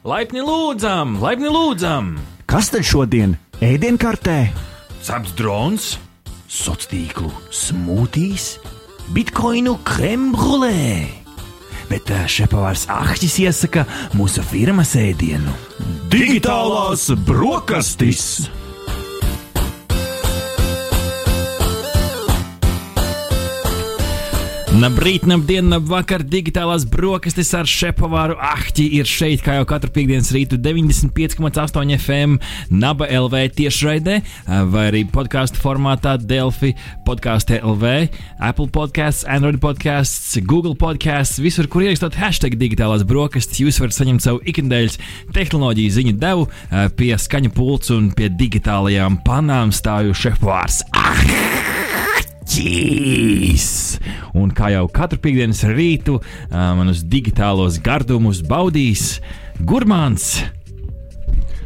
Laipni lūdzam, laipni lūdzam! Kas tad šodien ēdienkartē? Ceps drons, Sociālo tīklu smūtīs, bitkoinu krembrulē. Bet eh, šepavārs Ahtis iesaka mūsu firmas ēdienu - digitālās brokastis! Labrīt, labdien, labvakar! Digitālās brokastis ar Šepovāru Ahti ir šeit, kā jau katru piekdienas rītu 95,8 FM, Naba LV tiešraidē, vai arī podkāstu formātā Delphi, podkāstu LV, Apple podkāsts, Android podkāsts, Google podkāsts, visur, kur ierakstot hashtag digitālās brokastis, jūs varat saņemt savu ikdienas tehnoloģiju ziņu devu eh, pie skaņa pults un pie digitālajām panām stāju Šepovārs Ahtis! Un kā jau katru piekdienas rītu, manus digitālos gardumus baudīs Gurmāns.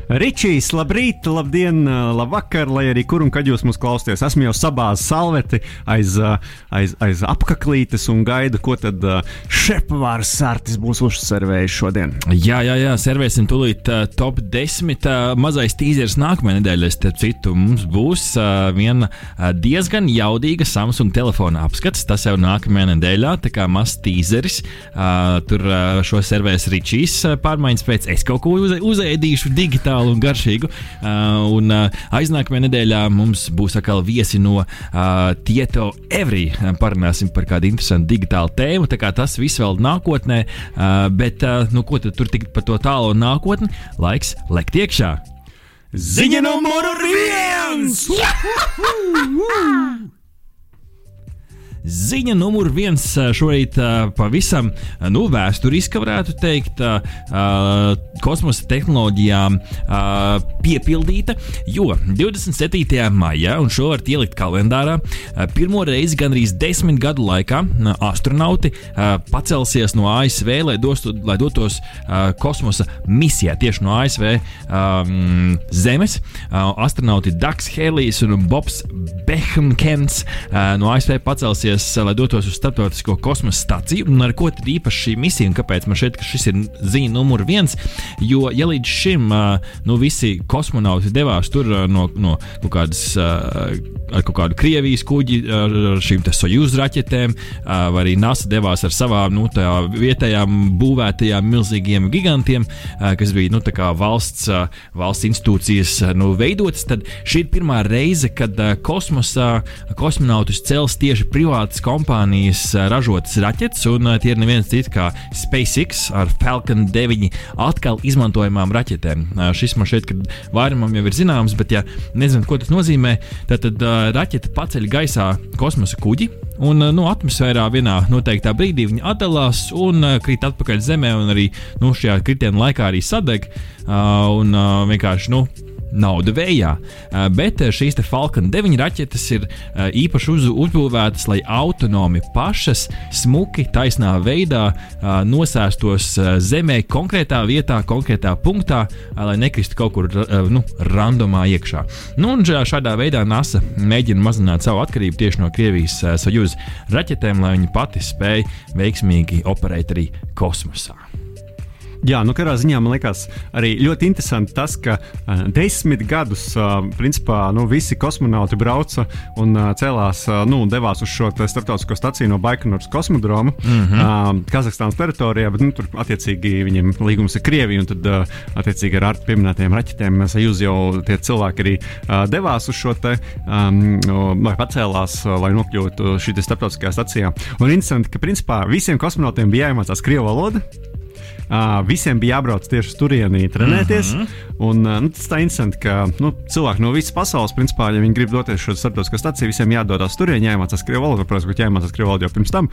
Ričijs, labrīt, labdien, labvakar, lai arī kur un kad jūs mūs klausāties. Esmu jau sabāzis salveti aiz, aiz, aiz apaklītes un gaidu, ko tad šepavārs sārtis būs uzservējis šodien. Jā, jā, jā, servēsim tūlīt uh, top 10. Uh, mazais tīzers nākamajā nedēļā. Starp citu, mums būs uh, viena uh, diezgan jaudīga Samsung telefona apskats. Tas jau nākamajā nedēļā, tā kā mazs tīzeris. Uh, tur uh, šo servēs Ričijs uh, pārmaiņas pēc. Es kaut ko uz, uzēdīšu digitāli un garšīgu. Uh, un uh, aiznākamajā nedēļā mums būs atkal viesi no uh, Tieto Every. Parunāsim par kādu interesantu digitālu tēmu. Tas viss vēl nākotnē, uh, bet uh, nu, ko tad tur tikt par to tālo nākotni? Laiks lekt iekšā! Ziņa numur viens! Ziņa numur viens šorīt pavisam nu, vēsturiska, varētu teikt, kosmosa tehnoloģijām piepildīta. Jo 27. maijā, un šo var ielikt kalendārā, pirmo reizi gandrīz desmit gadu laikā astronauti pacelsies no ASV, lai, dostu, lai dotos kosmosa misijā tieši no ASV um, Zemes. Astronauti Daks Helijs un Bobs Behnkens no ASV pacelsies doties, lai dotos uz starptautisko kosmosa staciju. Un ar ko tad īpaši šī misija, un kāpēc man šeit šis ir ziņa numur viens? Jo, ja līdz šim nu, visi kosmonauti devās tur no, no kaut kādas, ar kaut kādu Krievijas kuģi, ar šīm sojūzu raķetēm, vai arī NASA devās ar savām nu, vietējām būvētajām milzīgiem gigantiem, kas bija nu, valsts, valsts institūcijas nu, veidotas, tad šī ir pirmā reize, kad kosmosā kosmonautus cels tieši privāti privātas kompānijas ražotas raķetes, un tie ir neviens cits kā SpaceX ar Falcon 9 atkal izmantojamām raķetēm. Šis man šeit, vairumam jau ir zināms, bet, ja nezināt, ko tas nozīmē, tad, tad raķete paceļ gaisā kosmosa kuģi. Un nu, atmosfērā vienā noteiktā brīdī viņi atdalās un uh, krīt atpakaļ zemē, un arī nu, šajā kritiena laikā arī sadeg. Uh, un uh, vienkārši nu, nauda vējā. Bet šīs Falcon 9 raķetes ir īpaši uz, uzbūvētas, lai autonomi pašas smuki, taisnā veidā nosēstos zemē, konkrētā vietā, konkrētā punktā, lai nekristu kaut kur nu, randomā iekšā. Nu, un šādā veidā NASA mēģina mazināt savu atkarību tieši no Krievijas Sojuz raķetēm, lai viņi pati spēj veiksmīgi operēt arī kosmosā. Jā, nu, katrā ziņā man liekas arī ļoti interesanti tas, ka uh, desmit gadus uh, principā, nu, visi kosmonauti brauca un uh, cēlās, uh, nu, devās uz šo starptautisko staciju no Baikanovas kosmodroma mm -hmm. uh, Kazahstānas teritorijā, bet nu, tur attiecīgi viņiem līgums ar Krieviju un tad uh, attiecīgi ar ārtu pieminētajiem raķetēm sajūz jau tie cilvēki arī uh, devās uz šo te, um, vai pacēlās, uh, lai nokļūtu šī starptautiskajā stacijā. Un interesanti, ka principā visiem kosmonautiem bija jāiemācās krievu valoda. Visiem bija jābrauc tieši uz turieni trenēties. Mm -hmm. Un, nu, tas tā interesanti, ka nu, cilvēki no visas pasaules, principā, ja viņi grib doties uz šo starptautisko staciju, visiem jādodas turieni, jāiemācās krievu valodu. Protams, ka jāiemācās krievu valodu jau pirms tam,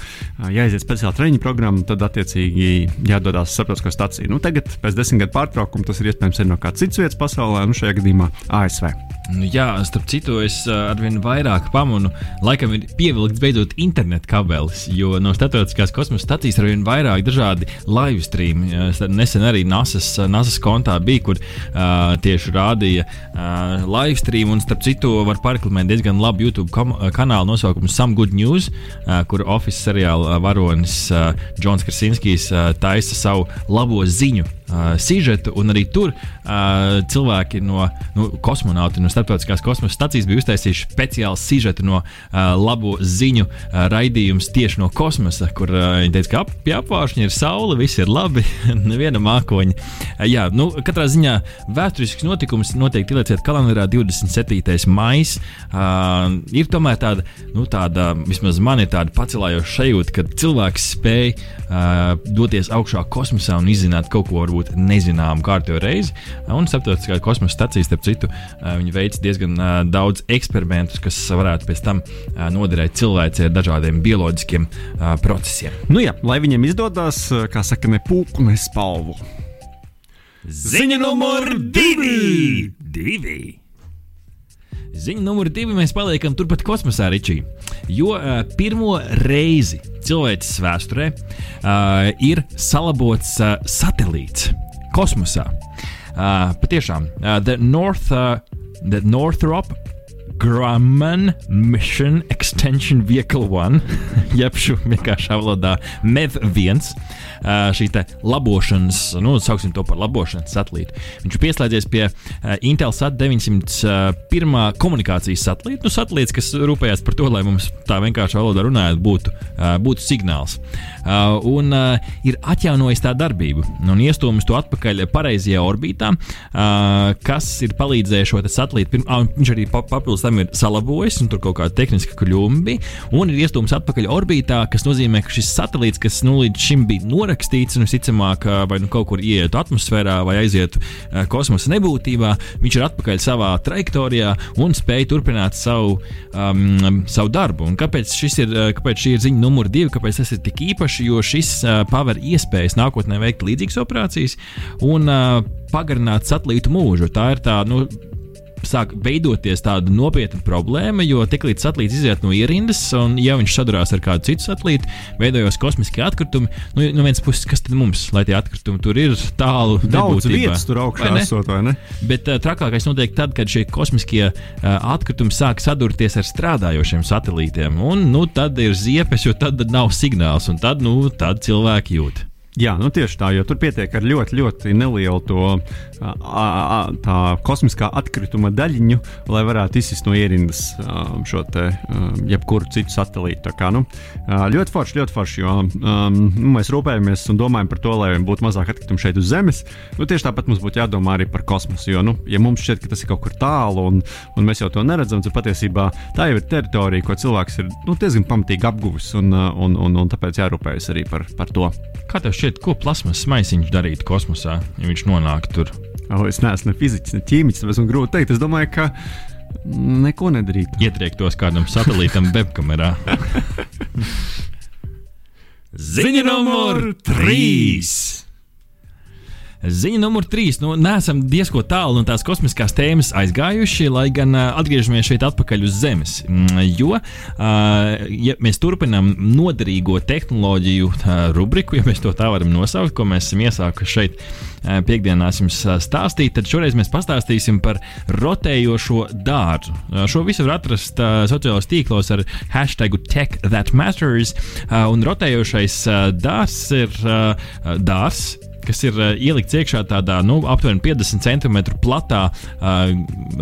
jāiziet speciāla treniņa programma, tad attiecīgi jādodas uz starptautisko staciju. Nu, tagad, pēc desmit gadu pārtraukuma, tas ir iespējams arī no kādas citas vietas pasaulē, nu šajā gadījumā ASV. Nu, jā, starp citu, es arvien vairāk pamanu, laikam ir pievilkts beidzot internetu kabelis, jo no starptautiskās kosmosa stācijas arvien vairāk dažādi live stream stream. Nesen arī NASA's, NASA's kontā bija, kur uh, tieši rādīja uh, live stream, un starp citu var pareklamēt diezgan labu YouTube kanālu nosaukumu Some Good News, uh, kur Office seriāla varonis uh, Džons Krasinskis uh, taisa savu labo ziņu uh, sižetu, un arī tur uh, cilvēki no nu, kosmonauti no starptautiskās kosmosa stācijas bija uztaisījuši speciālu sižetu no uh, labo ziņu uh, raidījums tieši no kosmosa, kur uh, viņi teica, ka ap, pie apvāršņa ir saule, viss ir labi, neviena mākoņa. Uh, jā, nu, katrā ziņā vēsturisks notikums noteikti ielieciet kalendārā 27. maija. Uh, ir tomēr tāda, nu, tāda, vismaz man ir tāda pacelājoša sajūta, ka cilvēks spēj uh, doties augšā kosmosā un izzināt kaut ko varbūt nezināmu kārtējo reizi. Un starptautiskā kosmosa stācija, starp citu, viņi veic diezgan daudz eksperimentus, kas varētu pēc tam noderēt cilvēcei ar dažādiem bioloģiskiem procesiem. Nu jā, lai viņiem izdodas, kā saka, ne pūku, ne spalvu. Ziņa numur divi! divi. Ziņa numur divi mēs paliekam turpat kosmosā, Ričī. Jo uh, pirmo reizi cilvēces vēsturē uh, ir salabots uh, satelīts kosmosā. Uh, patiešām, uh, The, North, uh, the Northrop Grumman Mission Extension Vehicle 1, jeb šo vienkāršā valodā MEV1, šī labošanas, nu, sauksim to par labošanas satelītu. Viņš ir pieslēdzies pie Intelsat 901 komunikācijas satelīta, nu, satelīts, kas rūpējās par to, lai mums tā vienkāršā valodā runājot, būtu, būtu signāls. Un ir atjaunojis tā darbību un iestūmis to atpakaļ pareizajā orbītā, kas ir palīdzējis šo satelītu. Viņš arī papildus tam ir salabojis, un tur kaut kāda tehniska kļūme un ir iestūmis atpakaļ orbītā, kas nozīmē, ka šis satelīts, kas nu, līdz šim bija norakstīts, un visticamāk, vai nu kaut kur ietu atmosfērā, vai aizietu kosmosa nebūtībā, viņš ir atpakaļ savā trajektorijā un spēj turpināt savu, um, savu darbu. Un kāpēc, ir, kāpēc šī ir ziņa numur divi, kāpēc tas ir tik īpaši? Jo šis uh, paver iespējas nākotnē veikt līdzīgas operācijas un uh, pagarināt satelītu mūžu. Tā ir tā, nu, sāk veidoties tāda nopietna problēma, jo tiklīdz satelīts iziet no ierindas, un ja viņš sadurās ar kādu citu satelītu, veidojas kosmiskie atkritumi. Nu, no vienas puses, kas tad mums, lai tie atkritumi tur ir tālu, daudz nebūtībā. vietas tur augšā vai esot, vai ne? Bet uh, trakākais notiek tad, kad šie kosmiskie uh, atkritumi sāk sadurties ar strādājošiem satelītiem, un nu, tad ir ziepes, jo tad nav signāls, un tad, nu, tad cilvēki jūt. Jā, nu tieši tā, jo tur pietiek ar ļoti, ļoti nelielu to a, a, tā kosmiskā atkrituma daļiņu, lai varētu izsist no ierindas a, šo te a, jebkuru citu satelītu. Kā, nu, a, ļoti forši, ļoti forši, jo um, nu, mēs rūpējamies un domājam par to, lai būtu mazāk atkritumu šeit uz Zemes. Nu, tieši tāpat mums būtu jādomā arī par kosmosu, jo, nu, ja mums šķiet, ka tas ir kaut kur tālu un, un mēs jau to neredzam, tad patiesībā tā jau ir teritorija, ko cilvēks ir nu, diezgan pamatīgi apguvis un, un, un, un tāpēc jārūpējas arī par, par to. Kā tev šķiet, ko plasmas maisiņš darītu kosmosā, ja viņš nonāktu tur? Oh, es neesmu ne fiziķis, ne ķīmiķis, tāpēc man grūti pateikt. Es domāju, ka neko nedarītu. Ietriektos kādam satelītam webkamerā. Ziņa numur 3! Ziņa numur trīs. Nu, nesam diezgan tālu no tās kosmiskās tēmas aizgājuši, lai gan uh, atgriežamies šeit atpakaļ uz Zemes. Mm, jo, uh, ja mēs turpinām noderīgo tehnoloģiju uh, rubriku, ja mēs to tā varam nosaukt, ko mēs esam iesākuši šeit uh, piekdienās jums stāstīt, tad šoreiz mēs pastāstīsim par rotējošo dārzu. Uh, šo visu var atrast uh, sociālajos tīklos ar hashtag Tech That Matters, uh, un rotējošais uh, dārzs ir uh, dārzs kas ir uh, ielikts iekšā tādā nu, aptuveni 50 cm platā uh,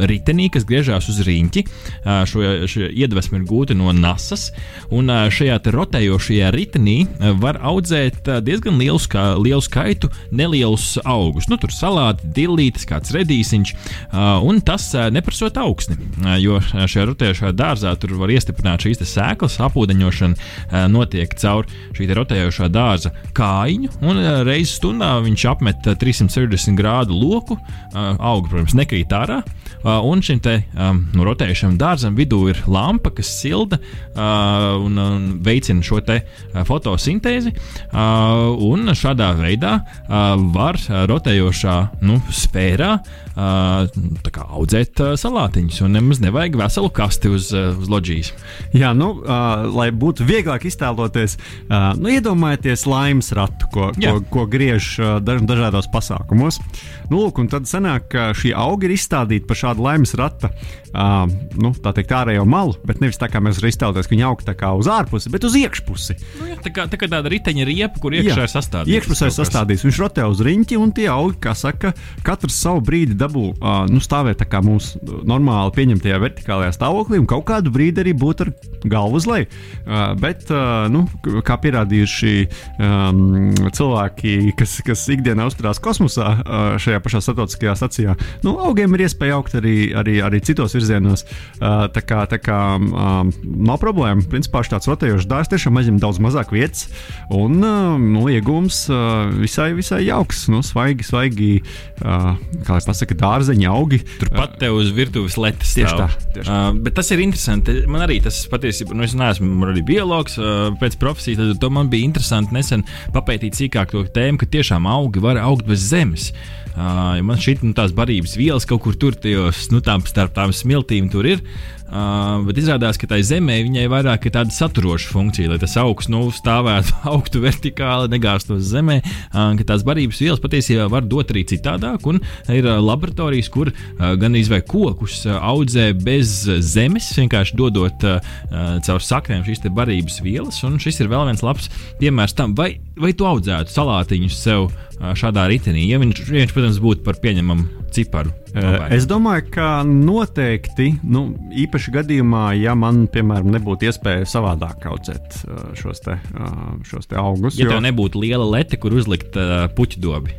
ritenī, kas griežās uz rīņķi. Uh, šo, šo iedvesmu ir gūta no NASAS. Un uh, šajā rotējošajā ritenī uh, var audzēt uh, diezgan lielu, ska, lielu skaitu nelielus augus. Nu, tur salāti, dillītes, kāds redīsiņš, uh, un tas uh, neprasot augsni. Uh, jo šajā rotējošajā dārzā tur var iestiprināt šīs sēklas, apūdeņošana uh, notiek caur šī rotējošā dārza kājiņu, un uh, reizes stundā viņš apmet 360 grādu loku, auga, protams, nekrīt ārā. Un šim te nu, rotējušam dārzam vidū ir lampa, kas silda un, veicina šo te fotosintēzi. Un šādā veidā var rotējošā nu, sfērā uh, audzēt salātiņus. Un nemaz nevajag veselu kasti uz, uz loģijas. Jā, nu, lai būtu vieglāk iztēloties, nu, iedomājieties laimes ratu, ko, Jā. ko, ko griež daž, dažādos pasākumos. Nu, lūk, un tad sanāk, ka šie augi ir izstādīti pa šādu laimes rata, uh, nu, tā teikt, ārējo malu, bet nevis tā kā mēs varam iztēloties, ka viņi aug tā kā uz ārpusi, bet uz iekšpusi. Nu, jā, tā, kā, tā kā tāda riteņa riepa, kur iekšā ir sastādīta. Iekšpusē ir sastādīts. Viņš rotē uz riņķi, un tie augi, kā saka, katrs savu brīdi dabū uh, nu, stāvēt tā kā mūsu normāli pieņemtajā vertikālajā stāvoklī, un kaut kādu brīdi arī būt ar galvu uz leju. Uh, bet, uh, nu, kā pierādījuši um, cilvēki, kas, kas ikdienā uzturās kosmosā, šajā pašā starptautiskajā stacijā, nu, augiem ir iespēja augt arī, arī, arī citos virzienos. Tā kā, tā kā nav problēma. Principā šāds rotējošs dārsts tiešām aizņem daudz mazāk vietas, un nu, iegūms visai, visai jauks, nu, svaigi, svaigi, kā lai pasaka, dārzeņa augi. Turpat tev uz virtuves letes. Tieši tā, tieši tā. Uh, bet tas ir interesanti. Man arī tas patiesībā, nu, es neesmu arī biologs uh, pēc profesijas, tad to man bija interesanti nesen papētīt sīkāk to tēmu, ka tiešām augi var augt bez zemes. Uh, ja man šī nu, tās barības vielas kaut kur tur, tajos, nu, tām, starp tām smiltīm tur ir. Uh, bet izrādās, ka tai zemē viņai vairāk ir tāda saturoša funkcija, lai tas augsts nu, stāvētu, augtu vertikāli, negāztos zemē. Uh, tās barības vielas patiesībā var dot arī citādāk, ir laboratorijas, kur uh, gan izvēlēt kokus uh, audzē bez zemes, vienkārši dodot uh, caur saknēm šīs barības vielas. Un šis ir vēl viens labs piemērs tam, vai, vai tu audzētu salātiņus sev uh, šādā ritenī, ja viņš, viņš protams, būtu par pieņemamu ciparu. Uh, es domāju, ka noteikti, nu, īpaši gadījumā, ja man, piemēram, nebūtu iespēja savādāk audzēt uh, šos, te, uh, šos te augus. Ja jo... tev nebūtu liela lete, kur uzlikt uh, puķu dobi.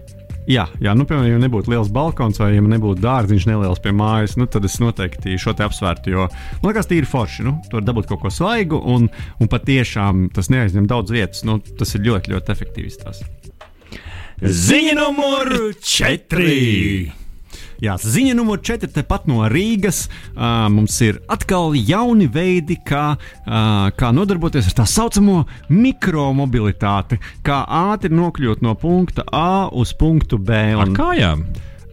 Jā, jā nu, piemēram, ja nebūtu liels balkons vai ja nebūtu dārziņš neliels pie mājas, nu, tad es noteikti šo te apsvērtu. Jo man liekas, tīri forši. Nu, tur dabūt kaut ko svaigu, un, un patiešām tas neaizņem daudz vietas. Nu, tas ir ļoti, ļoti efektīvs. Tās. Ziņa numur 4! Jā, ziņa numur 4. Tepat no Rīgas uh, mums ir atkal jauni veidi, kā, uh, kā nodarboties ar tā saucamo mikromobilitāti, kā ātri nokļūt no punkta A uz punktu B. Un... Ar kājām?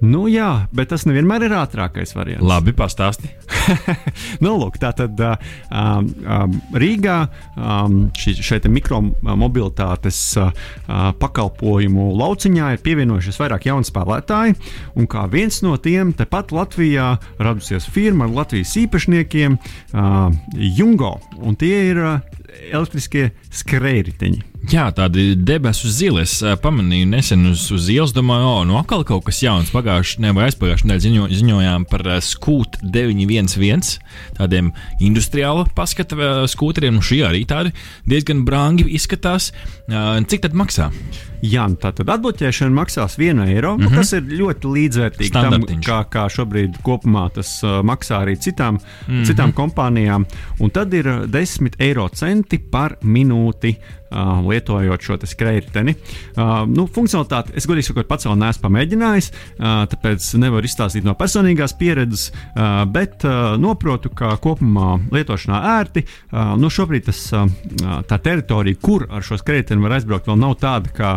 Nu, jā, bet tas nevienmēr ir ātrākais variants. Labi, pastāsti. nu, lūk, tā tad uh, um, Rīgā um, ši, šeit mikromobilitātes uh, pakalpojumu lauciņā ir pievienojušies vairāk jaunu spēlētāju. Un kā viens no tiem, tepat Latvijā radusies firma ar Latvijas īpašniekiem, uh, Jungo. Un tie ir uh, elektriskie skrējriteņi. Jā, tādi debesu zili. Es uh, pamanīju nesen uz, uz ielas, domāju, o, nu atkal kaut kas jauns. Pagājušajā ne, vai aizpagājušajā nedēļā ziņo, ziņojām par skūtu 911, tādiem industriāla paskata skūteriem. Nu, šie arī tādi diezgan brangi izskatās. Cik tad maksā? Jā, nu tā tad atbloķēšana maksās 1 eiro, mm -hmm. kas ir ļoti līdzvērtīgi tam, kā, kā šobrīd kopumā tas uh, maksā arī citām, mm -hmm. citām kompānijām. Un tad ir 10 eiro centi par minūti uh, lietojot šo skrejteni. Uh, nu, funkcionalitāti es godīgi sakot, pats vēl neesmu pamēģinājis, uh, tāpēc nevaru izstāstīt no personīgās pieredzes, uh, bet uh, noprotu, ka kopumā lietošanā ērti. Uh, nu, šobrīd tas, uh, tā teritorija, kur ar šo skrejteni var aizbraukt, vēl nav tāda, kā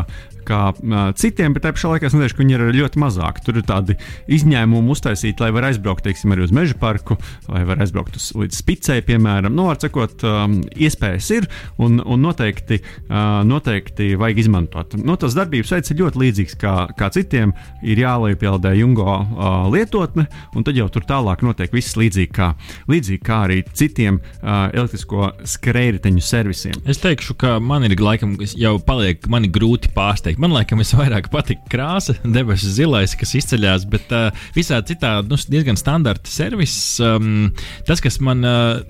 kā uh, citiem, bet tajā pašā laikā es nedomāju, ka viņi ir ļoti mazāki. Tur ir tādi izņēmumi uztaisīti, lai varētu aizbraukt teiksim, arī uz meža parku, vai var aizbraukt uz, līdz spicei, piemēram. Nu, var sakot, um, iespējas ir un, un noteikti, uh, noteikti vajag izmantot. Nu, tas darbības veids ir ļoti līdzīgs kā, kā citiem. Ir jāliepielādē Jungo uh, lietotne, un tad jau tur tālāk notiek viss līdzīgi kā, līdzīgi kā arī citiem uh, elektrisko skrējriteņu servisiem. Es teikšu, ka man ir laikam jau paliek grūti pārsteigt. Man liekas, visvairāk patīk krāsa, debesu zilais, kas izceļas, bet uh, visā citā nu, diezgan standarta servis. Um, tas, kas man uh,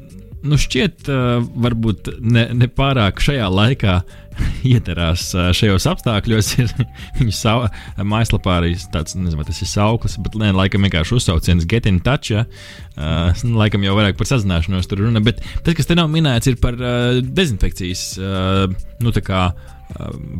nu, šķiet, uh, varbūt ne, ne pārāk šajā laikā ieterās uh, šajos apstākļos, ir viņa sau, mājaslapā arī tāds, nezinu, tas ir sauklis, bet ne, laikam vienkārši uzsauciens Get in Touch. Ja? Uh, laikam jau vairāk par sazināšanos tur runa, bet tas, kas te nav minēts, ir par uh, dezinfekcijas. Uh, nu,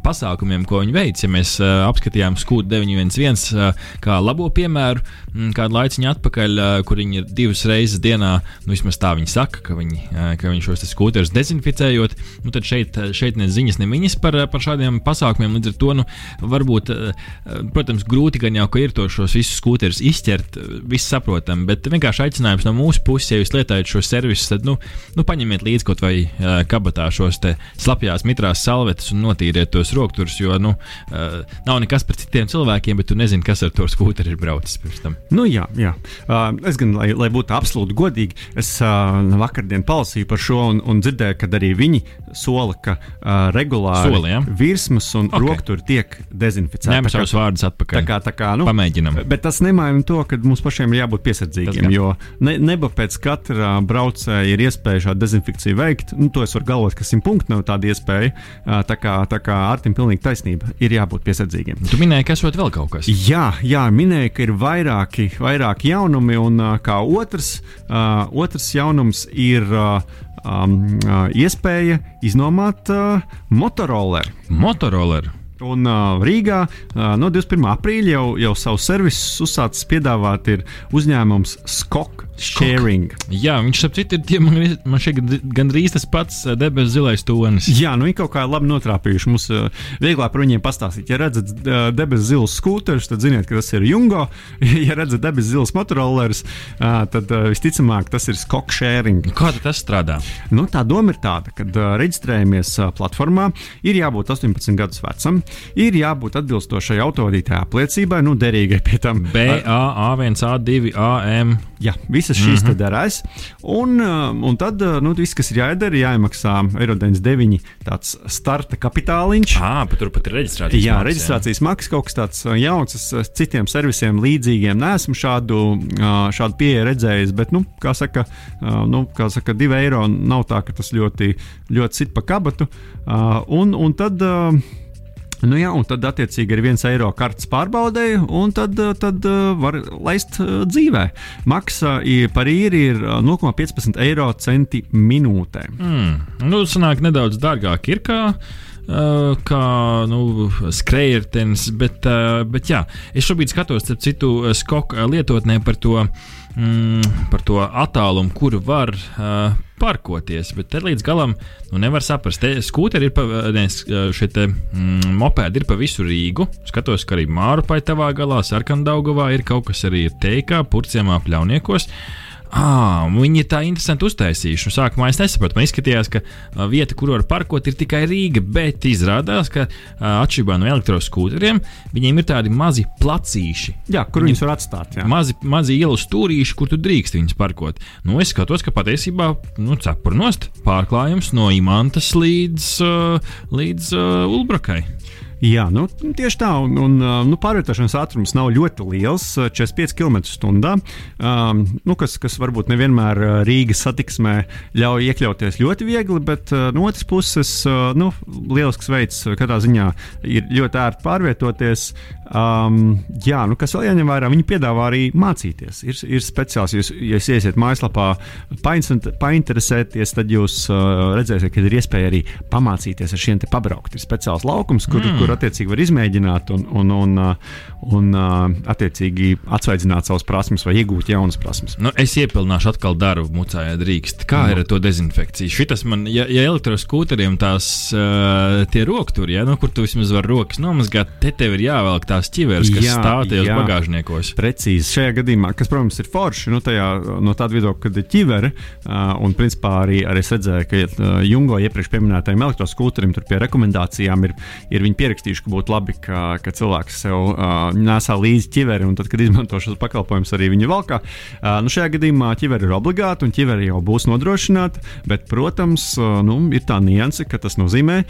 pasākumiem, ko viņi veic. Ja mēs uh, apskatījām skūtu 911 uh, kā labo piemēru, mm, kādu laiciņu atpakaļ, uh, kur viņi ir divas reizes dienā, nu vismaz tā viņi saka, ka viņi, uh, ka viņi šos skūterus dezinficējot, nu tad šeit, uh, šeit ne ziņas, ne viņas par, uh, par šādiem pasākumiem. Līdz ar to, nu, varbūt, uh, protams, grūti gan jau, ka ir to šos visus skūterus izķert, viss saprotam, bet vienkārši aicinājums no mūsu puses, ja jūs lietojat šo servisu, tad, nu, nu paņemiet līdzi kaut vai uh, kabatā šos slapjās mitrās salvetes un notiek notīrēt tos rokturus, jo nu, uh, nav nekas par citiem cilvēkiem, bet tu nezini, kas ar to skūteri ir braucis pirms tam. Nu, jā, jā. Uh, es gan, lai, lai būtu absolūti godīgi, es uh, vakardien palasīju par šo un, un dzirdēju, ka arī viņi sola, ka uh, regulāri Soli, ja? virsmas un Ok. okay. rokturi tiek dezinficēti. Ņem Tā kā- savus vārdus atpakaļ. Tā kā, tā kā, nu, Pamēģinam. Bet tas nemaina to, ka mums pašiem ir jābūt Tas piesardzīgiem. gan. Jo ne, neba pēc katra braucēja ir iespēja šādu dezinfekciju veikt. Nu, to es varu galvot, ka simt punktu nav tāda iespēja. Ā, Tā kā, tā kā Artim pilnīgi taisnība. Ir jābūt piesardzīgiem. Tu minēji, ka esot vēl kaut kas. Jā, jā minēja, ka ir vairāki, vairāki jaunumi, un kā otrs, uh, otrs jaunums ir uh, um, uh, iespēja iznomāt uh, motoroleri. Motoroleri. Un uh, Rīgā uh, no 21. aprīļa jau, jau savu servisu uzsācis piedāvāt ir uzņēmums Skok Sharing. Jā, viņš ap citu ir tie, man, man šeit gandrīz tas pats eh, debesu zilais tonis. Jā, nu viņi kaut kā labi notrāpījuši. Mums uh, vieglāk par viņiem pastāstīt. Ja redzat uh, debesu zilus skūterus, tad ziniet, ka tas ir Jungo. ja redzat debesu zilus motorolerus, uh, tad visticamāk tas ir Skok Sharing. Kā tad tas strādā? Nu, tā doma ir tāda, ka reģistrējamies platformā, ir jābūt 18 gadus vecam, ir jābūt atbilstošai autovadītāja apliecībai, nu, derīgai pie tam. B, A, A1, A2, AM. Jā, visas šīs mm -hmm. darās. Un, uh, un tad uh, nu, viss, kas ir jāizdara, ir jāiemaksā Eiro 99 tāds starta kapitāliņš. Ah, pat tur pat ir reģistrācijas. Jā, maksa, reģistrācijas maksa kaut kas tāds uh, jauns. Es citiem servisiem līdzīgiem neesmu šādu, šādu pieeju redzējis. Bet, nu, kā saka, nu, kā saka, divi eiro nav tā, ka tas ļoti, ļoti sit pa kabatu. Un, un tad. Uh, Nu jā, un tad, attiecīgi, ir viens eiro kartes pārbaudēji, un tad, uh, tad uh, var laist uh, dzīvē. Maksa par īri ir uh, 0,15 eiro centi minūtē. Mm. Nu, sanāk nedaudz dārgāk ir kā. Uh, kā nu, skrejieris, bet, uh, bet jā, es šobrīd skatos, starp citu, uh, skoku uh, lietotnē par to, mm, par to attālumu, kur var uh, parkoties. Bet te līdz galam nu, nevar saprast. Te Skūteri ir pa, ne, te, mm, mopēdi ir pa visu Rīgu. Skatos, ka arī Mārupai tavā galā, Sarkandaugavā ir kaut kas arī teikā, purciemā, pļauniekos. Ah, viņi tā interesanti uztaisījuši. Nu, sākumā es nesapratu. Man izskatījās, ka vieta, kur var parkot, ir tikai Rīga. Bet izrādās, ka atšķirībā no elektroskūteriem, viņiem ir tādi mazi placīši. Jā, kur viņus var atstāt? Jā. Mazi, mazi ielu stūrīši, kur tu drīkst viņus parkot. Nu, es skatos, ka patiesībā nu, cepurnost pārklājums no imantas līdz, līdz uh, Ulbrakai. Jā, nu, tieši tā. Un, un, uh, nu, pārvietošanās ātrums nav ļoti liels, uh, 45 km/h. Um, nu, kas, kas varbūt nevienmēr uh, Rīgas satiksmē ļauj iekļauties ļoti viegli, bet uh, no otras puses, nu, lielisks veids, katrā ziņā ir ļoti ērti pārvietoties. Um, jā, nu, kas vēl jāņem vērā, viņi piedāvā arī mācīties. Ir, ir speciāls, jūs, ja jūs iesiet mājaslapā, painter- painteresēties, tad jūs uh, redzēsiet, ka ir iespēja arī pamācīties ar šiem te pabraukt. Ir speciāls laukums, kur, mm. kur attiecīgi var izmēģināt un, un, un, uh, un uh, attiecīgi atsvaidzināt savas prasmes vai iegūt jaunas prasmes. Nu, es iepilnīšu atkal darbu, mucā, ja drīkst. Kā Nu. ir ar to dezinfekciju? Šitas man, ja, ja elektroskūteriem tās uh, tie rokturi, ja, nu, kur tu vismaz vari rokas nomazgāt, te tev ir jāvelk tās ķiveres, kas Jā, stāv tajos bagāžniekos. Precīzi šajā gadījumā, kas, protams, ir forši nu, tajā, no tāda viedokļa, kad ir ķivere. Uh, un, principā, arī, arī es redzēju, ka uh, Jungo iepriekš minētajam elektroskūterim tur pie rekomendācijām ir, ir viņi pierakstījuši, ka būtu labi, ka, ka cilvēks sev uh, nesā līdzi ķiveri, un tad, kad izmanto šos pakalpojumus, arī viņi valkā. Uh, nu, šajā gadījumā ķiveri ir obligāti, un ķiveri jau būs nodrošināta, bet, protams, uh, nu, ir tā nianse, ka tas nozīmē.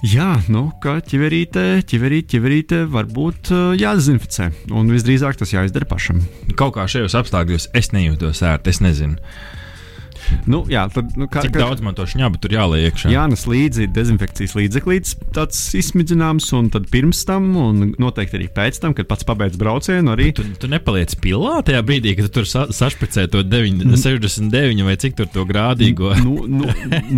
Jā, nu, ka ķiverīte, ķiverīte, ķiverīte var būt uh, jādezinficē. Un visdrīzāk tas jāizdara pašam. Kaut kā šajos apstākļos es nejūtos ērti, es nezinu. Nu, jā, tad, nu, kā, Cik daudz man to šņabu tur jāliek iekšā? Jānes līdzi dezinfekcijas līdzeklīds, tāds izsmidzināms, un tad pirms tam, un noteikti arī pēc tam, kad pats pabeidz braucienu, arī. Tu, tu nepaliec pilā tajā brīdī, kad tu tur sa sašpicē to 9, 69 vai cik tur to grādīgo. Nu, nu,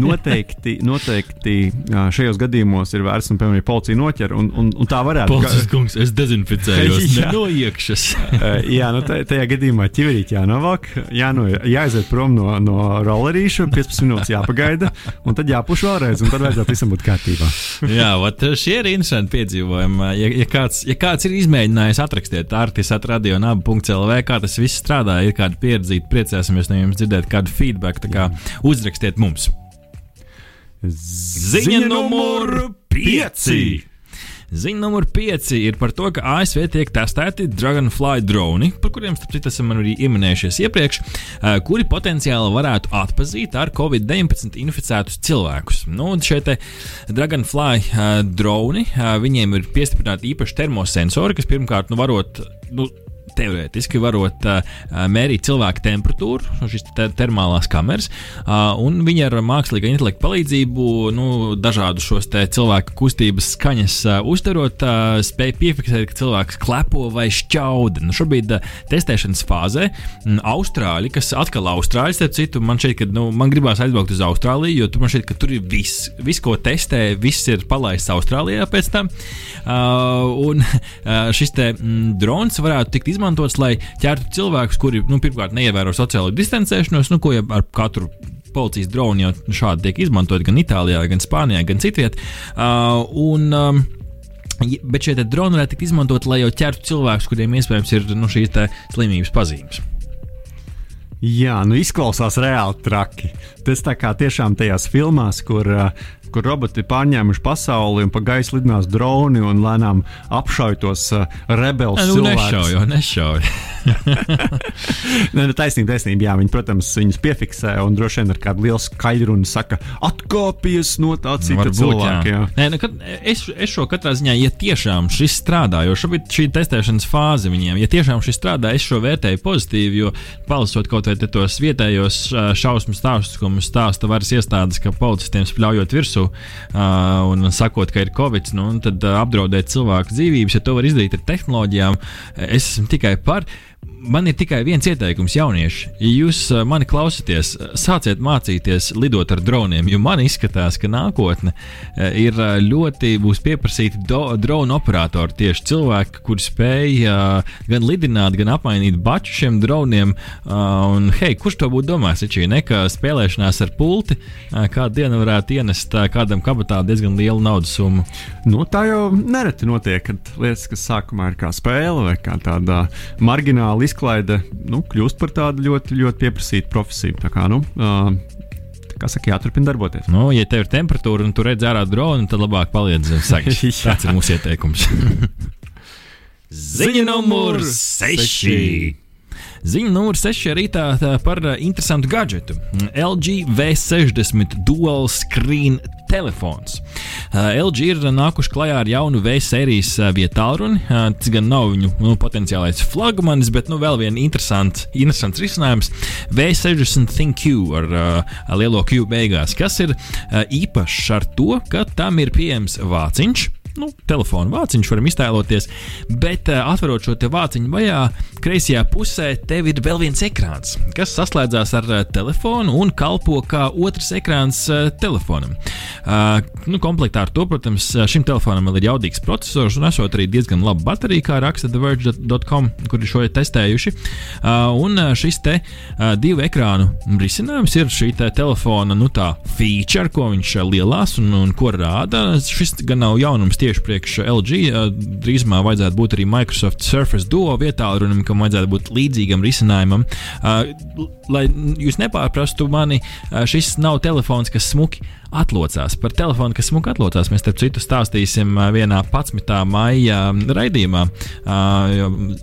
noteikti, noteikti šajos gadījumos ir vērts, un, piemēram, ja policija noķer, un, un, un tā varētu Policis kungs, es dezinficējos no iekšas. Jā, nu, tā- tajā gadījumā ķiverīt jānovāk, jāno, jāaiziet prom no, no rollerīša, 15 minūtes jāpagaida, un tad jāpuš vēlreiz, un tad vajadzētu visam būt kārtībā. Jā, vat, šie ir interesanti piedzīvojumi. Ja, ja, kāds, ja kāds ir izmēģinājis atrakstīt Artis atradio un abu.lv, kā tas viss strādā, ir kāda pieredzīta, priecāsimies no jums dzirdēt kādu feedback, tā kā uzrakstiet mums. Ziņa numur pieci! Ziņa numur 5 ir par to, ka ASV tiek testēti Dragonfly droni, par kuriem, starp citu, esam arī ieminējušies iepriekš, eh, kuri potenciāli varētu atpazīt ar Covid-19 inficētus cilvēkus. Nu, šie Dragonfly eh, droni, eh, viņiem ir piestiprināti īpaši termosensori, kas pirmkārt nu, varot. Nu, teorētiski varot uh, mērīt cilvēku temperatūru, šīs te termālās kameras, uh, un viņi ar mākslīgā intelekta palīdzību nu, dažādu šos cilvēku kustības skaņas uh, uztverot, uh, spēj piefiksēt, ka cilvēks klepo vai šķauda. Nu, šobrīd uh, testēšanas fāzē m, Austrāļi, kas atkal Austrāļi, starp citu, man šķiet, ka nu, man gribās aizbraukt uz Austrāliju, jo tu man šķiet, ka tur ir viss, vis, ko testē, viss ir palaists Austrālijā pēc tam. Uh, un uh, šis te, m, drons varētu tikt izmantots izmantots, lai ķertu cilvēkus, kuri nu, pirmkārt neievēro sociālo distancēšanos, nu, ko jau ar katru policijas droni jau šādi tiek izmantoti gan Itālijā, gan Spānijā, gan citviet. Uh, un, um, Bet šie droni varētu tikt izmantot, lai jau ķertu cilvēkus, kuriem iespējams ir nu, šīs slimības pazīmes. Jā, nu izklausās reāli traki. Tas tā kā tiešām tajās filmās, kur uh, kur roboti ir pārņēmuši pasauli un pa gaisu lidinās droni un lēnām apšauj tos uh, rebelus. Nu, nešauj, nešauj. Nē, nu, taisnība, taisnība. Jā, viņi, protams, viņus piefiksē un droši vien ar kādu lielu skaidru un saka, atkāpies no tā cita Varbūt, cilvēka. Jā. Jā. Nē, nu, kad, es, es šo katrā ziņā, ja tiešām šis strādā, jo šobrīd šī testēšanas fāze viņiem, ja tiešām šis strādā, es šo vērtēju pozitīvi, jo palasot kaut vai tos vietējos šausmu stāstus, ko mums stāsta varas iestādes, ka policistiem spļaujot virsū uh, un sakot, ka ir covid, nu, tad uh, apdraudēt cilvēku dzīvības, ja to var izdarīt ar tehnoloģijām, es esmu tikai par man ir tikai viens ieteikums, jaunieši. Ja jūs uh, mani klausāties, sāciet mācīties lidot ar droniem, jo man izskatās, ka nākotne uh, ir ļoti būs pieprasīti dronu operatori. Tieši cilvēki, kuri spēj gan lidināt, gan apmainīt baču šiem droniem. Un, hei, kurš to būtu domājis? Taču nekā spēlēšanās ar pulti kādu dienu varētu ienest kādam kabatā diezgan lielu naudas summu. Nu, tā jau nereti notiek, kad lietas, kas sākumā ir kā spēle vai kā tāda margināla žurnāla izklaide nu, kļūst par tādu ļoti, ļoti pieprasītu profesiju. Tā kā, nu, uh, kā saka, jāturpina darboties. Nu, ja tev ir temperatūra un tu redz ārā dronu, tad labāk paliec zem sagas. Tas ir mūsu ieteikums. Ziņa numur 6. Ziņa numur 6 arī tā, tā par interesantu gadgetu. LG V60 Dual Screen telefons. Uh, LG ir nākuši klajā ar jaunu V sērijas uh, vietālruni. Uh, tas gan nav viņu nu, potenciālais flagmanis, bet nu, vēl viens interesants, interesants risinājums - V60 ThinQ ar, ar lielo Q beigās, kas ir īpašs ar to, ka tam ir pieejams vāciņš nu, telefona vāciņš, varam iztēloties. Bet, uh, atverot šo vāciņu vajā, kreisajā pusē tev ir vēl viens ekrāns, kas saslēdzās ar uh, telefonu un kalpo kā otrs ekrāns uh, telefonam. Nu, komplektā ar to, protams, šim telefonam ir jaudīgs processors un esot arī diezgan laba baterija, kā raksta TheVerge.com, kur ir šo testējuši. Un šis te divu ekrānu risinājums ir šī te telefona nu, feature, ko viņš lielās un, un ko rāda. Šis gan nav jaunums tieši priekš LG. Drīzumā vajadzētu būt arī Microsoft Surface Duo vietā, runam, kam vajadzētu būt līdzīgam risinājumam. Lai jūs nepārprastu mani, šis nav telefons, kas smuki atlocās. Par telefonu, kas smuki atlocās, mēs starp citu stāstīsim vienā 11. maija raidījumā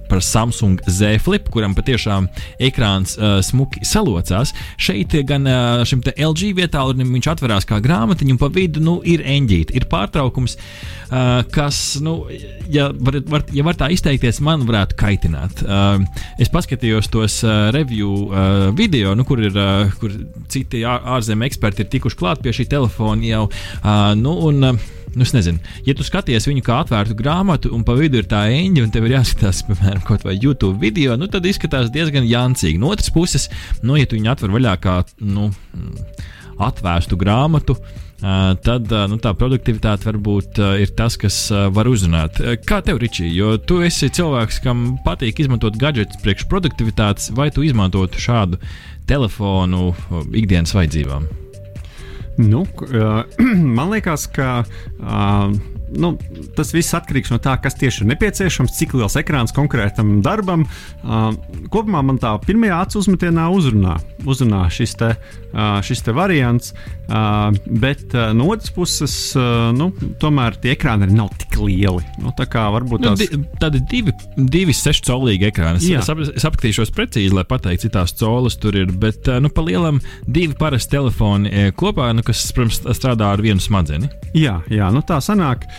par Samsung Z Flip, kuram patiešām ekrāns smuki salocās. Šeit gan šim LG vietā viņš atverās kā grāmatiņa, un pa vidu nu, ir eņģīte, ir pārtraukums, kas, nu, ja var, var, ja var tā izteikties, man varētu kaitināt. Es paskatījos tos review video, nu, kur ir kur citi ārzemju eksperti ir tikuši klāt pie šī telefona jau. Nu, un, Nu, es nezinu, ja tu skaties viņu kā atvērtu grāmatu, un pa vidu ir tā eņģa, un tev ir jāskatās, piemēram, kaut vai YouTube video, nu, tad izskatās diezgan jancīgi. No otras puses, nu, ja tu viņu atver vaļā kā nu, atvērtu grāmatu, Uh, tad nu, tā produktivitāte varbūt ir tas, kas var uzrunāt. Kā tev, Ričī, jo tu esi cilvēks, kam patīk izmantot gadgetus priekš produktivitātes, vai tu izmantotu šādu telefonu ikdienas vajadzībām? Nu, man liekas, ka uh, nu, tas viss atkarīgs no tā, kas tieši ir nepieciešams, cik liels ekrāns konkrētam darbam. Uh, kopumā man tā pirmajā acu uzmetienā uzrunā, uzrunā šis, te, uh, šis te variants, uh, bet uh, no otras puses, uh, nu, tomēr tie ekrāni arī nav tik lieli. Nu, tā kā varbūt Nu, tās... di, tādi divi, divi seši colīgi ekrāni. Es, ap, es apskatīšos precīzi, lai pateiktu, cik tās colas tur ir. Bet, eh, nu, pa lielam, divi parasti telefoni kopā, nu, kas, protams, strādā ar vienu smadzeni. Jā, jā nu tā sanāk. Uh,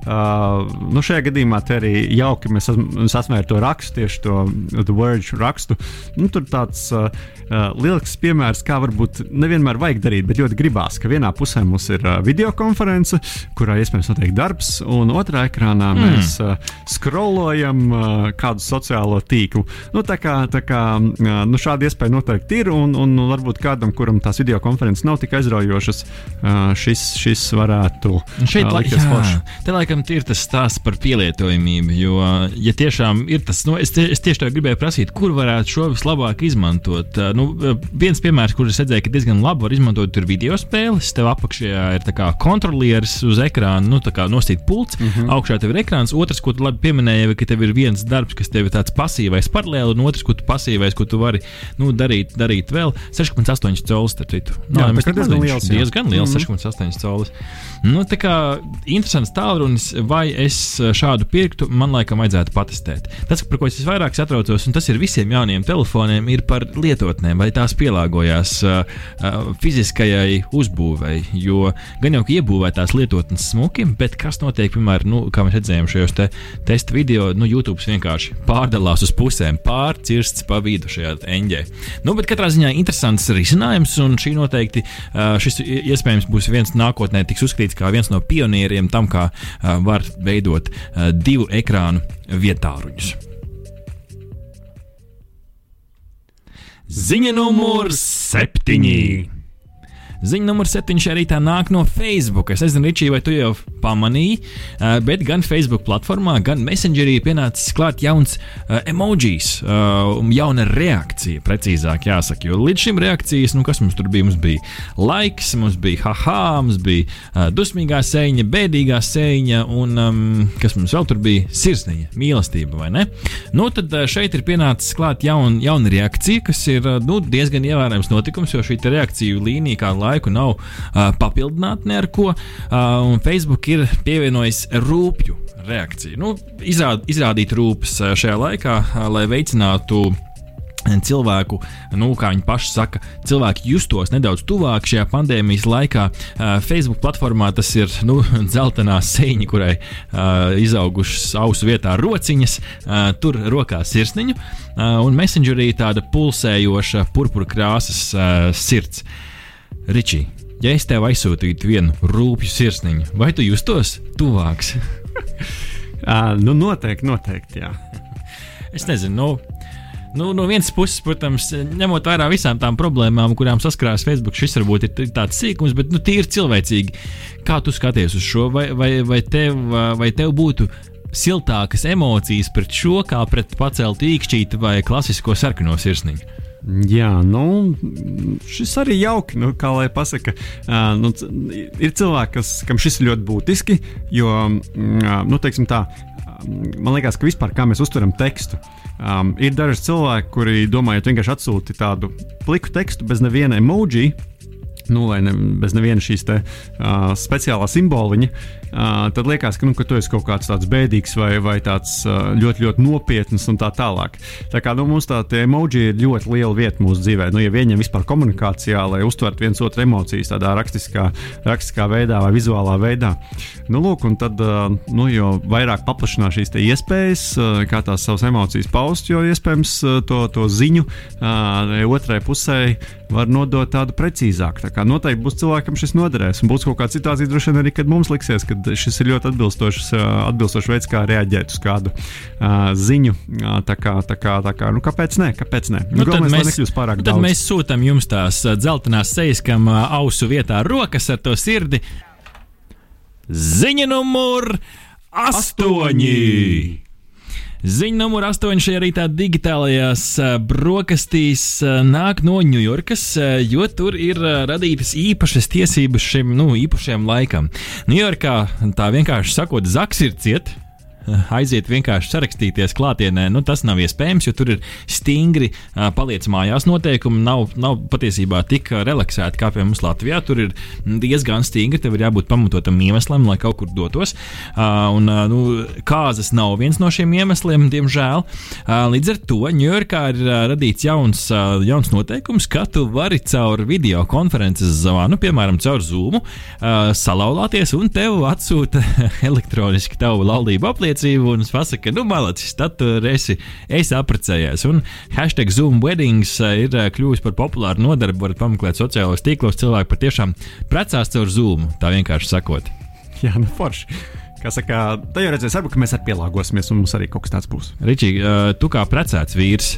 nu šajā gadījumā arī jauki mēs sasmējam to rakstu, tieši to The Verge rakstu. Nu, tur tāds uh, uh, lielisks piemērs, kā varbūt nevienmēr vajag darīt, bet ļoti gribās, ka vienā pusē mums ir uh, videokonference, kurā iespējams notiek darbs, un otrā ekrānā mm. mēs uh, scrollojam uh, kādu sociālo tīklu. Nu, tā kā, tā kā uh, nu, šāda iespēja noteikti ir, un, un varbūt kādam, kuram tās videokonferences nav tik aizraujošas, uh, šis, šis varētu šeit uh, likties forši. Laikam ir tas stāsts par pielietojamību. Jo, ja tiešām ir tas, nu, es, tie, es tieši tā gribēju prasīt, kur varētu šo vislabāk izmantot. Uh, Nu, viens piemērs, kurus redzēju, ka diezgan labi var izmantot, ir video spēles. Tev apakšā ir kontrolieris uz ekrāna, nu, tā kā nostīt pults, mm -hmm. augšā tev ir ekrāns. Otrs, ko tu labi pieminēji, ka tev ir viens darbs, kas tev ir tāds pasīvais paralēli, un otrs, ko tu pasīvais, ko tu vari nu, darīt, darīt vēl 6,8 colis. Starp citu, Jā, nemaz tā kā tik diezgan liels, jā. diezgan liels Mhm. 6,8 colis. Nu, tā kā interesants tālrunis, vai es šādu pirktu, man laikam vajadzētu patestēt. Tas, par ko es visvairāk satraucos, un tas ir visiem jauniem telefoniem, ir par lietotnēm, vai tās pielāgojās uh, uh, fiziskajai uzbūvei. Jo gan jau ka iebūvētās lietotnes smuki, bet kas notiek, piemēram, nu, kā mēs redzējām šajos te testa video, nu, YouTube vienkārši pārdalās uz pusēm, pārcirsts pa vidu šajā eņģē. Nu, bet katrā ziņā interesants risinājums, un šī noteikti uh, šis iespējams būs viens nākotnē tiks uzskatīts kā viens no pionieriem tam, kā var veidot divu ekrānu vietāruņus. Ziņa numur septiņi. Ziņa numur 7 šajā rītā nāk no Facebook. Es nezinu, Ričī, vai tu jau pamanīji, uh, bet gan Facebook platformā, gan Messengerī pienācis klāt jauns uh, emojis, uh, jauna reakcija, precīzāk jāsaka. Jo līdz šim reakcijas, nu kas mums tur bija? Mums bija laiks, mums bija haha, mums bija uh, dusmīgā sēņa, bēdīgā sēņa, un um, kas mums vēl tur bija? Sirsniņa, mīlestība, vai ne? Nu, tad uh, šeit ir pienācis klāt jaun, jauna reakcija, kas ir uh, nu, diezgan ievērojams notikums, jo šī reakciju līnija kādu laiku nav uh, papildināta ne ar ko. Uh, un Facebook ir pievienojis rūpju reakciju. Nu, izrād, izrādīt rūpes uh, šajā laikā, uh, lai veicinātu cilvēku, nu, kā viņi paši saka, cilvēki justos nedaudz tuvāk šajā pandēmijas laikā. Uh, Facebook platformā tas ir nu, dzeltenā sēņa, kurai uh, izaugušas ausu vietā rociņas, uh, tur rokā sirsniņu, uh, un Messengerī tāda pulsējoša purpura krāsas sirds. Ričī, ja es tev aizsūtītu vienu rūpju sirsniņu, vai tu justos tuvāks? Uh, nu, noteikti, noteikti. Jā. Es nezinu, nu, Nu, no vienas puses, protams, ņemot vērā visām tām problēmām, kurām saskarās Facebook, šis varbūt ir tāds sīkums, bet nu, tīri cilvēcīgi. Kā tu skaties uz šo, vai, vai, vai, tev, vai tev būtu siltākas emocijas pret šo, kā pret paceltu īkšķīti vai klasisko sarkano sirsniņu? Jā, nu, šis arī jauki, nu, kā lai pasakā. Nu, ir cilvēki, kas, kam šis ir ļoti būtiski, jo, nu, teiksim tā, man liekas, ka vispār kā mēs uztveram tekstu. Um, ir daži cilvēki, kuri domā, ja vienkārši atsūti tādu pliku tekstu bez neviena emoji, nu, vai ne, bez neviena šīs te, uh, speciālā simboliņa, uh, tad liekas, ka, nu, ka tu esi kaut kāds tāds bēdīgs vai, vai tāds ļoti, ļoti nopietns un tā tālāk. Tā kā nu, mums tā emoji ir ļoti liela vieta mūsu dzīvē. Nu, ja viņiem vispār komunikācijā, lai uztvertu viens otru emocijas tādā rakstiskā, rakstiskā veidā vai vizuālā veidā. Nu, lūk, un tad, nu, jo vairāk paplašinās šīs iespējas, kā tās savas emocijas paust, jo iespējams to, to ziņu otrai pusē var nodot tādu precīzāku. Tā kā noteikti būs cilvēkam šis noderēs. Un būs kaut kāda situācija, droši vien arī, kad mums liksies, ka šis ir ļoti atbilstošs, atbilstošs veids, kā reaģēt uz kādu uh, ziņu. Tā kā, tā kā, tā kā, nu, kāpēc ne? Kāpēc ne? Nu, tad Galvenais, mēs, nekļūst pārāk nu, tad daudz. mēs sūtām jums tās dzeltenās sejas, kam ausu vietā rokas ar to sirdi. Ziņa numur astoņi! Ziņa numur 8 šajā rītā digitālajās brokastīs nāk no Ņujorkas, jo tur ir radītas īpašas tiesības šim nu, īpašajam laikam. Ņujorkā tā vienkārši sakot, zaks ir cieta aiziet vienkārši sarakstīties klātienē, nu, tas nav iespējams, jo tur ir stingri paliec mājās noteikumi. Nav, nav patiesībā tik relaksēti kā pie mums Latvijā. Tur ir diezgan stingri, tev ir jābūt pamatotam iemeslam, lai kaut kur dotos. Un, nu, kāzas nav viens no šiem iemesliem, diemžēl. Līdz ar to Ņujorkā ir radīts jauns, jauns noteikums, ka tu vari caur video konferences zvanu, piemēram, caur Zoom, salauzties un tev atsūta elektroniski tavu laulību apliecību apliecību un pasaka, nu, malacis, tad tur esi, esi apprecējies. Un hashtag Zoom weddings eh, ir eh, kļuvis par populāru nodarbi. Varat pameklēt sociālajos tīklos, cilvēki patiešām precās caur Zoom, tā vienkārši sakot. Jā, nu forši. Kā saka, tā jau redzēs, varbūt mēs arī pielāgosimies, un mums arī kaut kas tāds būs. Ričī, eh, tu kā precēts vīrs,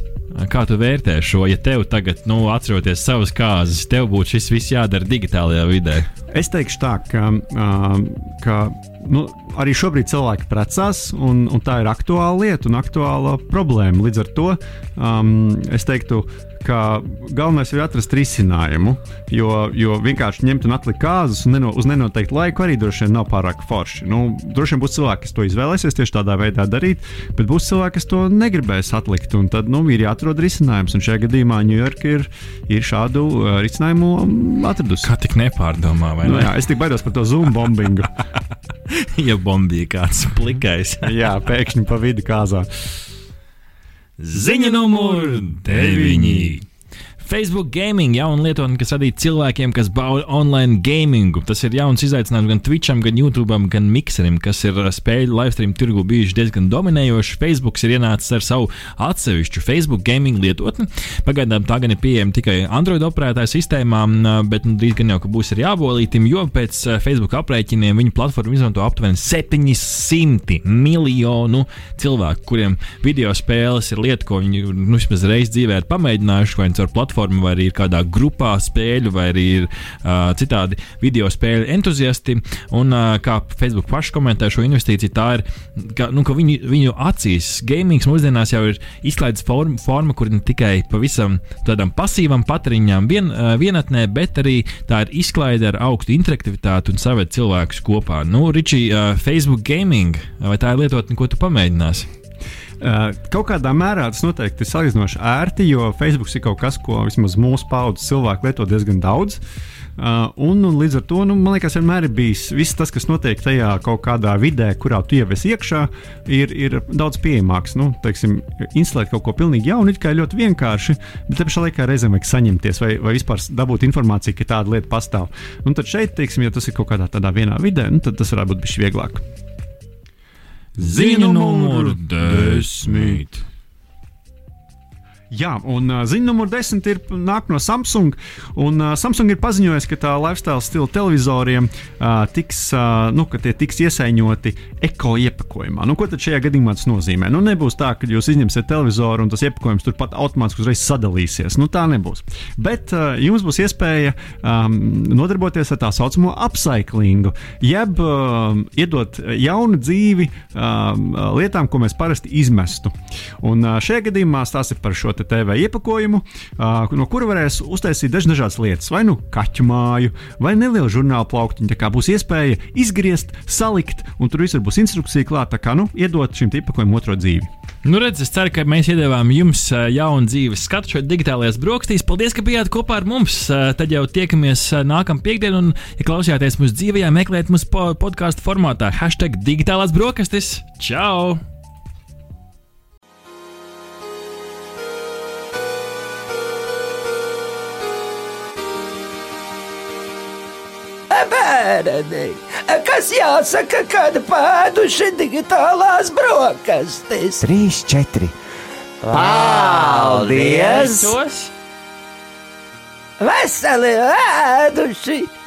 kā tu vērtē šo, ja tev tagad, nu, atceroties savas kāzas, tev būtu šis viss jādara digitālajā vidē? Es teikšu tā, ka, ka nu, arī šobrīd cilvēki precās, un, un tā ir aktuāla lieta un aktuāla problēma. Līdz ar to um, es teiktu, ka galvenais ir atrast risinājumu, jo, jo vienkārši ņemt un atlikt kāzus un neno, uz nenoteiktu laiku arī droši vien nav pārāk forši. Nu, droši vien būs cilvēki, kas to izvēlēsies tieši tādā veidā darīt, bet būs cilvēki, kas to negribēs atlikt. Tad nu, ir jāatrod risinājums, un šajā gadījumā Ņujorka ir, ir šādu uh, risinājumu um, atradusi. Kā tik nepārdomā, vai nu, ne? Jā, es tik baidos par to zoom bombingu. ja bombīja kāds plikais. jā, pēkšņi pa vidu kāzā. Ziņa numur 9. Facebook gaming, jauna lietotne, kas radīta cilvēkiem, kas bauda online gamingu. Tas ir jauns izaicinājums gan Twitcham, gan YouTube, gan Mixerim, kas ir uh, spēļu live stream tirgu bijuši diezgan dominējoši. Facebook ir ienācis ar savu atsevišķu Facebook gaming lietotni. Pagaidām tā gan ir pieejama tikai Android operētāju sistēmām, uh, bet nu, drīz gan jau būs arī jābolītim, jo pēc uh, Facebook aprēķiniem viņu platformu izmanto aptuveni 700 miljonu cilvēku, kuriem video spēles ir lieta, ko viņi nu, vismaz reizi dzīvē ir pamēģinājuši vai caur platformu platforma, vai arī ir kādā grupā spēļu, vai arī ir uh, citādi video spēļu entuziasti. Un uh, kā Facebook paši komentē šo investīciju, tā ir, ka, nu, ka viņu, viņu acīs gamings mūsdienās jau ir izklaides forma, forma kur ne tikai pavisam tādam pasīvam patēriņam vien, uh, vienatnē, bet arī tā ir izklaide ar augstu interaktivitāti un saved cilvēkus kopā. Nu, Ričī, uh, Facebook gaming, vai tā ir lietotne, ko tu pamēģināsi? Uh, kaut kādā mērā tas noteikti ir salīdzinoši ērti, jo Facebook ir kaut kas, ko vismaz mūsu paudzes cilvēki lieto diezgan daudz. Uh, un, un līdz ar to, nu, man liekas, vienmēr ir bijis viss tas, kas notiek tajā kaut kādā vidē, kurā tu jau esi iekšā, ir, ir daudz pieejamāks. Nu, teiksim, instalēt kaut ko pilnīgi jaunu, ir ļoti vienkārši, bet te pašā laikā reizēm vajag saņemties vai, vai vispār dabūt informāciju, ka tāda lieta pastāv. Un tad šeit, teiksim, ja tas ir kaut kādā tādā vienā vidē, nu, tad tas varētu būt bijis vieglāk. Ziņa numur desmit. Jā, un uh, ziņa numur desmit ir nāk no Samsung. Un, uh, Samsung ir paziņojis, ka tā lifestyle stila televizoriem uh, tiks, uh, nu, tiks iesaiņoti eko iepakojumā. Nu, ko tad šajā gadījumā tas nozīmē? Nu, nebūs tā, ka jūs izņemsiet televizoru un tas iepakojums turpat automātiski uzreiz sadalīsies. Nu, tā nebūs. Bet uh, jums būs iespēja um, nodarboties ar tā saucamo upcyclingu, jeb uh, iedot jaunu dzīvi um, lietām, ko mēs parasti izmestu. Un uh, šajā gadījumā tas ir par šo TV iepakojumu, no kura varēs uztaisīt dažādas lietas, vai nu kaķu māju, vai nelielu žurnālu plauktiņu. Tā kā būs iespēja izgriezt, salikt, un tur visur būs instrukcija klāta, kā nu, iedot šim iepakojumam otro dzīvi. Nu, redz, es ceru, ka mēs iedavām jums jaunu dzīves skatu šeit, digitālajās brokastīs. Paldies, ka bijāt kopā ar mums. Tad jau tiekamies nākamā piekdienā, un, ja klausījāties mūsu dzīvē, meklējiet mūsu podkāstu formātā. Hashtag digitālās brokastis. Čau! Bērni, kas jāsaka, kad pēduši digitālās brokastis. Trīs, četri. Paldies! Veseli ēduši!